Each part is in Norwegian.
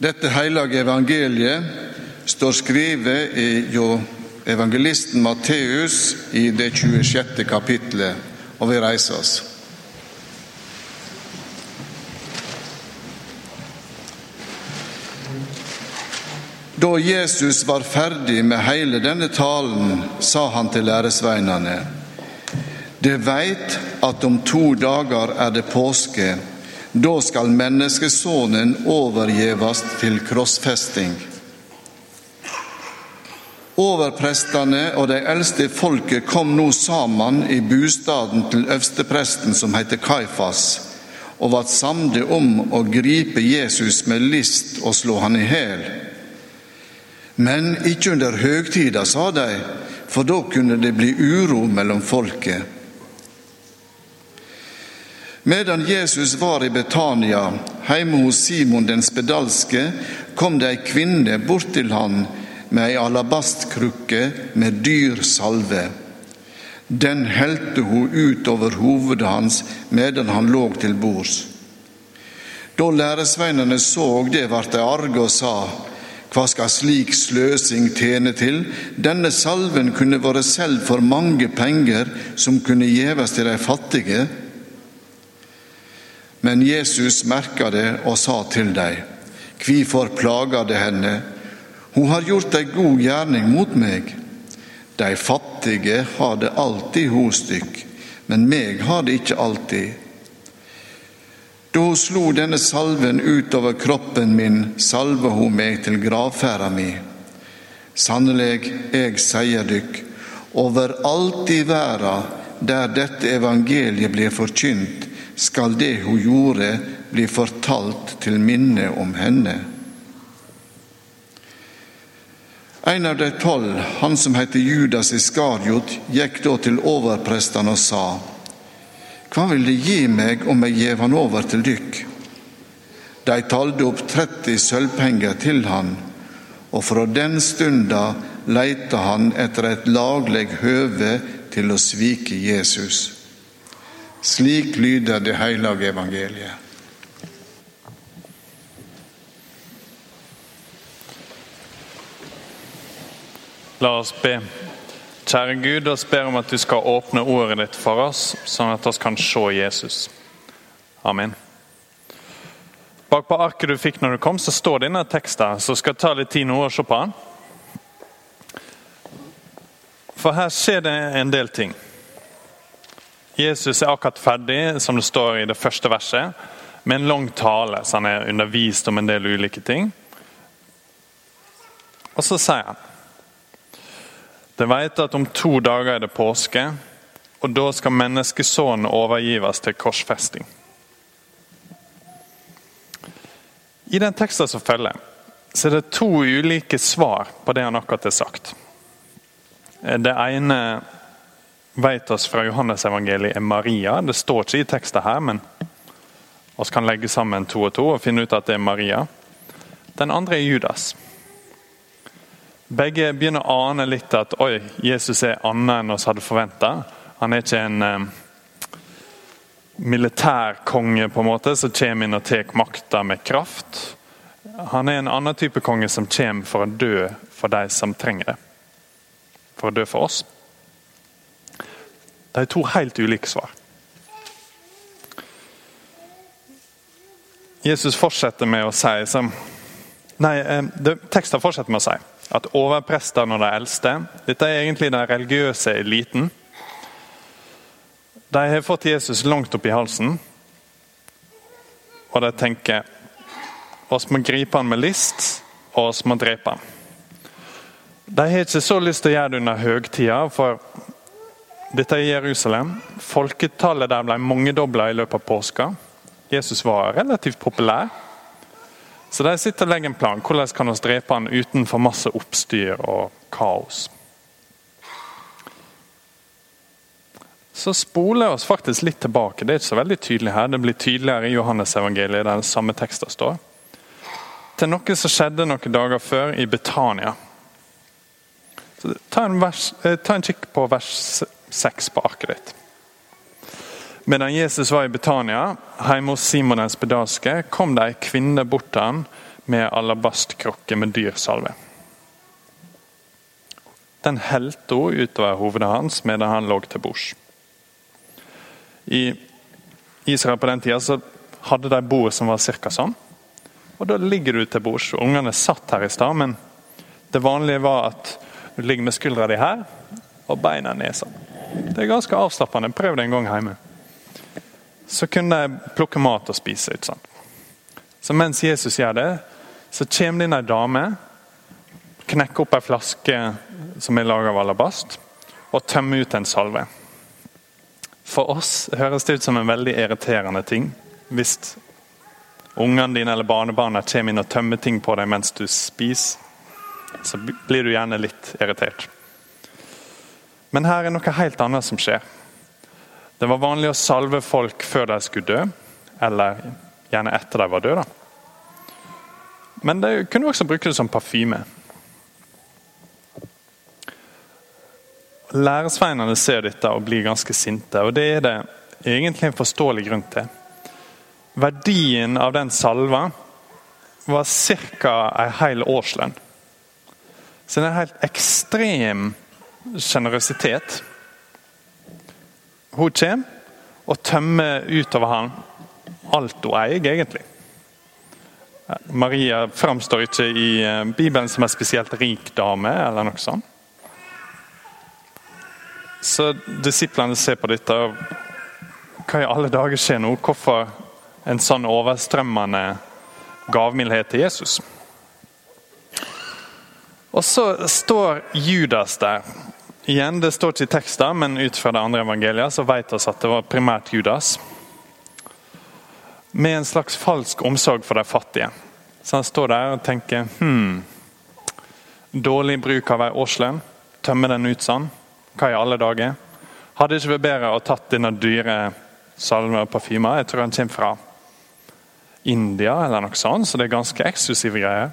Dette hellige evangeliet står skrevet jo evangelisten Matteus i det 26. kapitlet, og vi reiser oss. Da Jesus var ferdig med hele denne talen, sa han til læresveinene.: De veit at om to dager er det påske. Da skal menneskesonen overgjevast til krossfesting. Overprestene og de eldste folket kom nå sammen i bostaden til øverstepresten som heter Kaifas, og var samde om å gripe Jesus med list og slå han i hæl. Men ikke under høgtida, sa de, for da kunne det bli uro mellom folket. Medan Jesus var i Betania, hjemme hos Simon den spedalske, kom det ei kvinne bort til han med ei alabastkrukke med dyr salve. Den helte hun ut over hovedet hans medan han lå til bords. Da læresveinene så det, ble de arge og sa:" Hva skal slik sløsing tjene til? Denne salven kunne vært solgt for mange penger som kunne gjeves til de fattige. Men Jesus merka det og sa til dem, Hvorfor plager det henne? Hun har gjort ei god gjerning mot meg. De fattige har det alltid hos dykk, men meg har det ikke alltid. Da hun slo denne salven utover kroppen min, salva hun meg til gravferda mi. Sannelig, jeg sier dykk, overalt i verda der dette evangeliet blir forkynt, skal det hun gjorde, bli fortalt til minne om henne. En av de tolv, han som heter Judas Iskariot, gikk da til overprestene og sa:" Hva vil De gi meg om jeg gjev han over til dykk? De talte opp 30 sølvpenger til han, og fra den stunda leita han etter et lagleg høve til å svike Jesus. Slik lyder det hellige evangeliet. La oss be. Kjære Gud, oss ber om at du skal åpne ordet ditt for oss, sånn at vi kan se Jesus. Amen. Bak på arket du fikk når du kom, så står denne teksten, så skal jeg ta litt tid nå og se på den. For her skjer det en del ting. Jesus er akkurat ferdig, som det står i det første verset, med en lang tale, så han er undervist om en del ulike ting. Og så sier han Det vet at om to dager er det påske, og da skal menneskesonen overgives til korsfesting. I den teksten som følger, så er det to ulike svar på det han akkurat har sagt. Det ene vet oss fra Johannes-evangeliet er Maria. Det står ikke i teksten her, men vi kan legge sammen to og to og finne ut at det er Maria. Den andre er Judas. Begge begynner å ane litt at oi, Jesus er annet enn oss hadde forventa. Han er ikke en eh, militærkonge på en måte, som kommer inn og tar makta med kraft. Han er en annen type konge som kommer for å dø for de som trenger det. For å dø for oss. Det er to helt ulike svar. Jesus fortsetter med å si som, Nei, eh, det, teksten fortsetter med å si at overprestene og de eldste Dette er egentlig den religiøse eliten. De har fått Jesus langt opp i halsen, og de tenker oss må gripe han med list, og oss må drepe han. De har ikke så lyst til å gjøre det under høgtida, for dette er Jerusalem. Folketallet der ble mangedobla i løpet av påska. Jesus var relativt populær. Så de sitter og legger en plan. Hvordan kan vi drepe han uten for masse oppstyr og kaos? Så spoler vi oss faktisk litt tilbake. Det er ikke så veldig tydelig her. Det blir tydeligere i Johannes-evangeliet, der den samme teksten står. Til noe som skjedde noen dager før i Betania. Så ta, en vers, eh, ta en kikk på vers 6 på arket ditt. Medan Jesus var i Betania, hjemme hos Simon den spedalske, kom det ei kvinne bort til han med alabastkrukke med dyrsalve. Den helte hun utover hovedet hans medan han lå til bords. I Israel på den tida så hadde de bord som var ca. sånn. Og Da ligger du til bords. Ungene satt her i stad, men det vanlige var at du ligger med skuldra di her og beina ned sånn. Det er ganske avslappende. Prøv det en gang hjemme. Så kunne de plukke mat og spise. ikke sant? Så mens Jesus gjør det, så kommer det inn ei dame, knekker opp ei flaske som er laga av alabast, og tømmer ut en salve. For oss høres det ut som en veldig irriterende ting hvis ungene dine eller barnebarna kommer inn og tømmer ting på deg mens du spiser. Så blir du gjerne litt irritert. Men her er noe helt annet som skjer. Det var vanlig å salve folk før de skulle dø, eller gjerne etter de var døde. Men de kunne også bruke det som parfyme. Læresveinene ser dette og blir ganske sinte, og det er det egentlig en forståelig grunn til. Verdien av den salva var ca. en hel årslønn. Så det er en helt ekstrem sjenerøsitet. Hun kommer og tømmer utover ham alt hun eier, egentlig. Maria framstår ikke i eh, Bibelen som en spesielt rik dame, eller noe sånt. Så disiplene ser på dette og Hva i alle dager skjer nå? Hvorfor en sånn overstrømmende gavmildhet til Jesus? Og så står Judas der Igjen, Det står ikke i teksten, men ut fra det andre evangeliet så vet vi at det var primært Judas. Med en slags falsk omsorg for de fattige. Så han står der og tenker hmm, Dårlig bruk av ei årslønn. Tømme den ut sånn. Hva i alle dager? Hadde ikke vært bedre å tatt denne dyre salven og parfymer? Jeg tror han kommer fra India eller noe sånt, så det er ganske eksklusive greier.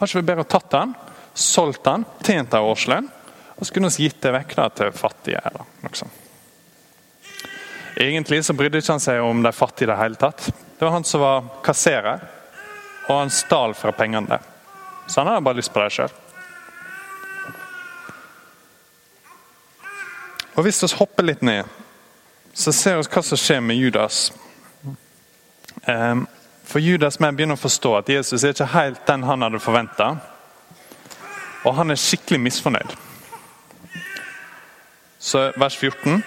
Har ikke vært bedre å tatt den, solgt den, tjent ei årslønn og så kunne vi gitt det vekk da, til fattige. eller noe sånt. Egentlig så brydde ikke han seg om de fattige i det hele tatt. Det var han som var kasserer, og han stal fra pengene der. Så han hadde bare lyst på det sjøl. Og Hvis vi hopper litt ned, så ser vi hva som skjer med Judas. Ehm, for Judas med begynner å forstå at Jesus er ikke helt den han hadde forventa. Og han er skikkelig misfornøyd. Så vers 14.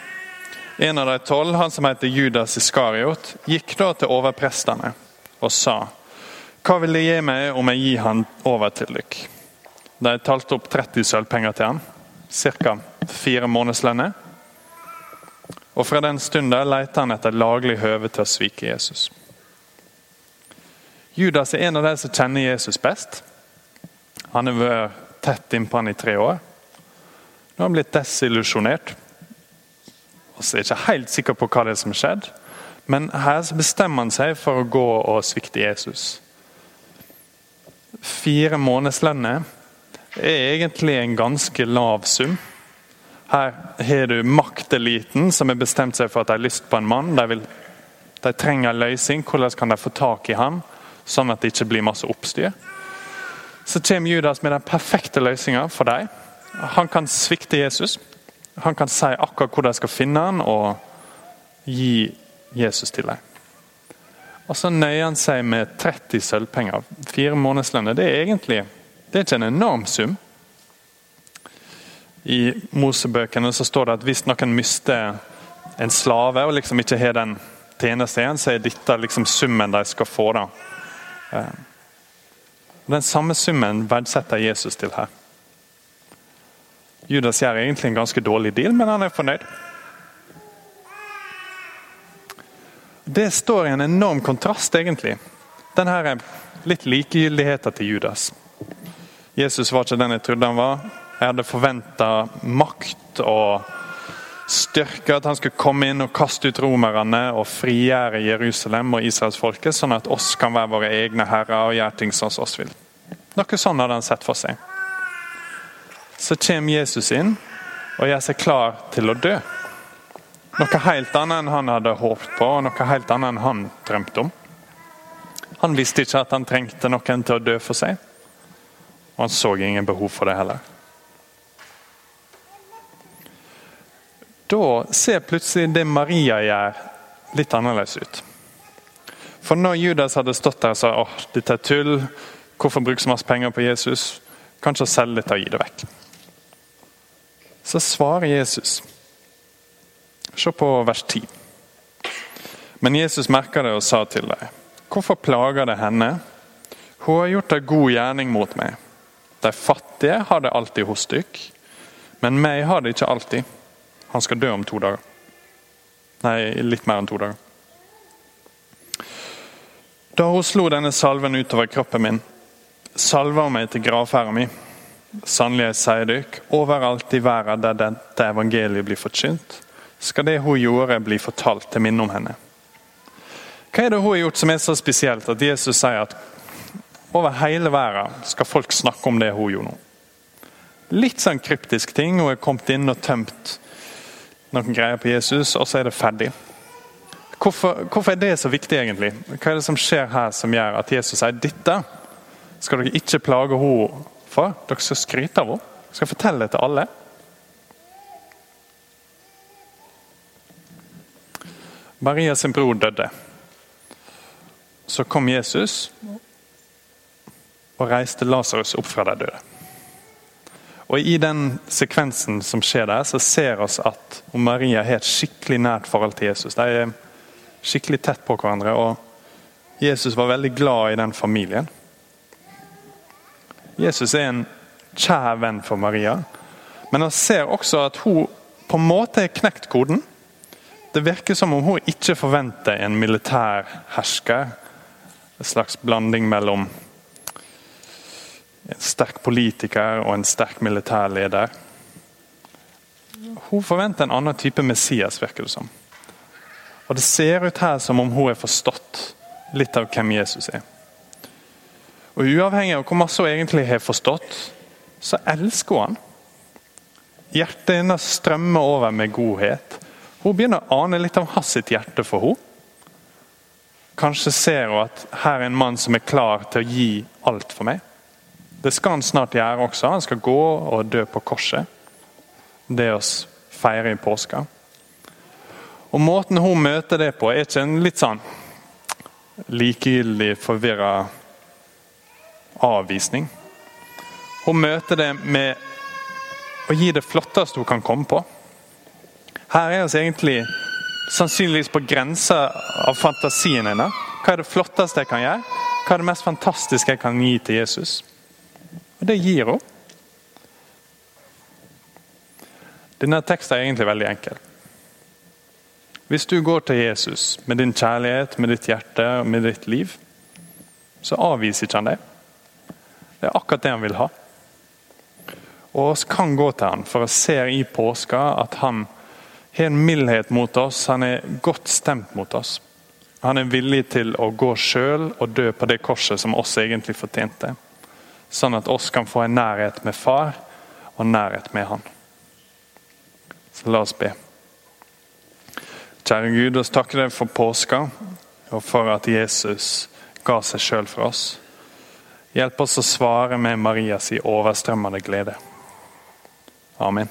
En av de tolv, han som heter Judas Iskariot, gikk da til overprestene og sa Hva vil de gi meg om jeg gir han over til dere? De talte opp 30 sølvpenger til han, ca. fire månedslønner. Og fra den stunden lette han etter laglig høve til å svike Jesus. Judas er en av de som kjenner Jesus best. Han har vært tett innpå han i tre år. Nå har han blitt desillusjonert. Og så er ikke helt sikker på hva det er som har skjedd. Men her bestemmer han seg for å gå og svikte Jesus. Fire månedslønner er egentlig en ganske lav sum. Her har du makteliten som har bestemt seg for at de har lyst på en mann. De, vil, de trenger en løsning. Hvordan kan de få tak i ham, sånn at det ikke blir masse oppstyr? Så kommer Judas med den perfekte løsninga for dem. Han kan svikte Jesus. Han kan si akkurat hvor de skal finne han og gi Jesus til dem. Og så nøyer han seg med 30 sølvpenger. Fire månedslønner. Det er egentlig det er ikke en enorm sum. I Mosebøkene så står det at hvis noen mister en slave og liksom ikke har den tjeneste igjen, så er dette liksom summen de skal få. da. Eh, den samme summen verdsetter Jesus til her. Judas gjør egentlig en ganske dårlig deal, men han er fornøyd. Det står i en enorm kontrast, egentlig. Denne litt likegyldigheten til Judas. Jesus var ikke den jeg trodde han var. Jeg hadde forventa makt og styrke, at han skulle komme inn og kaste ut romerne og frigjøre Jerusalem og israelsfolket, sånn at oss kan være våre egne herrer og gjøre ting som oss vil. Noe sånn hadde han sett for seg så kommer Jesus inn og gjør seg klar til å dø. Noe helt annet enn han hadde håpet på, og noe helt annet enn han drømte om. Han visste ikke at han trengte noen til å dø for seg, og han så ingen behov for det heller. Da ser plutselig det Maria gjør, litt annerledes ut. For når Judas hadde stått der og sa åh, dette er tull, hvorfor bruke så masse penger på Jesus, kanskje selge litt og gi det vekk. Så svarer Jesus Se på vers 10. Men Jesus merka det og sa til dem, hvorfor plager det henne? Hun har gjort en god gjerning mot meg. De fattige har det alltid hos dykk, men meg har det ikke alltid. Han skal dø om to dager. Nei, litt mer enn to dager. Da hun slo denne salven utover kroppen min, salva hun meg til gravferda mi. Sannelig, jeg sier dere, overalt i verden der dette evangeliet blir forkynt, skal det hun gjorde, bli fortalt til minne om henne. Hva er det hun har gjort som er så spesielt at Jesus sier at over hele verden skal folk snakke om det hun gjorde nå? Litt sånn kryptisk ting. Hun er kommet inn og tømt noen greier på Jesus, og så er det ferdig. Hvorfor, hvorfor, er det så viktig, egentlig? Hva er det som skjer her som gjør at Jesus sier dette skal dere ikke plage henne for? Dere skal skryte av henne? Dere skal fortelle det til alle? Maria sin bror døde. Så kom Jesus og reiste Lasarus opp fra de døde. Og I den sekvensen som skjer der, så ser vi at Maria har et skikkelig nært forhold til Jesus. De er skikkelig tett på hverandre, og Jesus var veldig glad i den familien. Jesus er en kjær venn for Maria, men han ser også at hun på en måte har knekt koden. Det virker som om hun ikke forventer en militær hersker. En slags blanding mellom en sterk politiker og en sterk militær leder. Hun forventer en annen type Messias, virker det som. Og Det ser ut her som om hun har forstått litt av hvem Jesus er. Og Uavhengig av hvor masse hun egentlig har forstått, så elsker hun han. Hjertet hennes strømmer over med godhet. Hun begynner å ane litt av hans sitt hjerte for henne. Kanskje ser hun at her er en mann som er klar til å gi alt for meg. Det skal han snart gjøre også. Han skal gå og dø på korset. Det å feire i påska. Og Måten hun møter det på, er ikke en litt sånn likegyldig, forvirra avvisning. Hun møter det med å gi det flotteste hun kan komme på. Her er vi egentlig sannsynligvis på grensa av fantasien hennes. Hva er det flotteste jeg kan gjøre? Hva er det mest fantastiske jeg kan gi til Jesus? Og det gir hun. Denne teksten er egentlig veldig enkel. Hvis du går til Jesus med din kjærlighet, med ditt hjerte og med ditt liv, så avviser ikke han deg. Det er akkurat det han vil ha. Og oss kan gå til han, for å se i påska at han har en mildhet mot oss. Han er godt stemt mot oss. Han er villig til å gå sjøl og dø på det korset som oss egentlig fortjente. Sånn at oss kan få en nærhet med far og nærhet med han. Så la oss be. Kjære Gud, oss takker deg for påska og for at Jesus ga seg sjøl for oss. Hjelp oss å svare med Marias overstrømmende glede. Amen.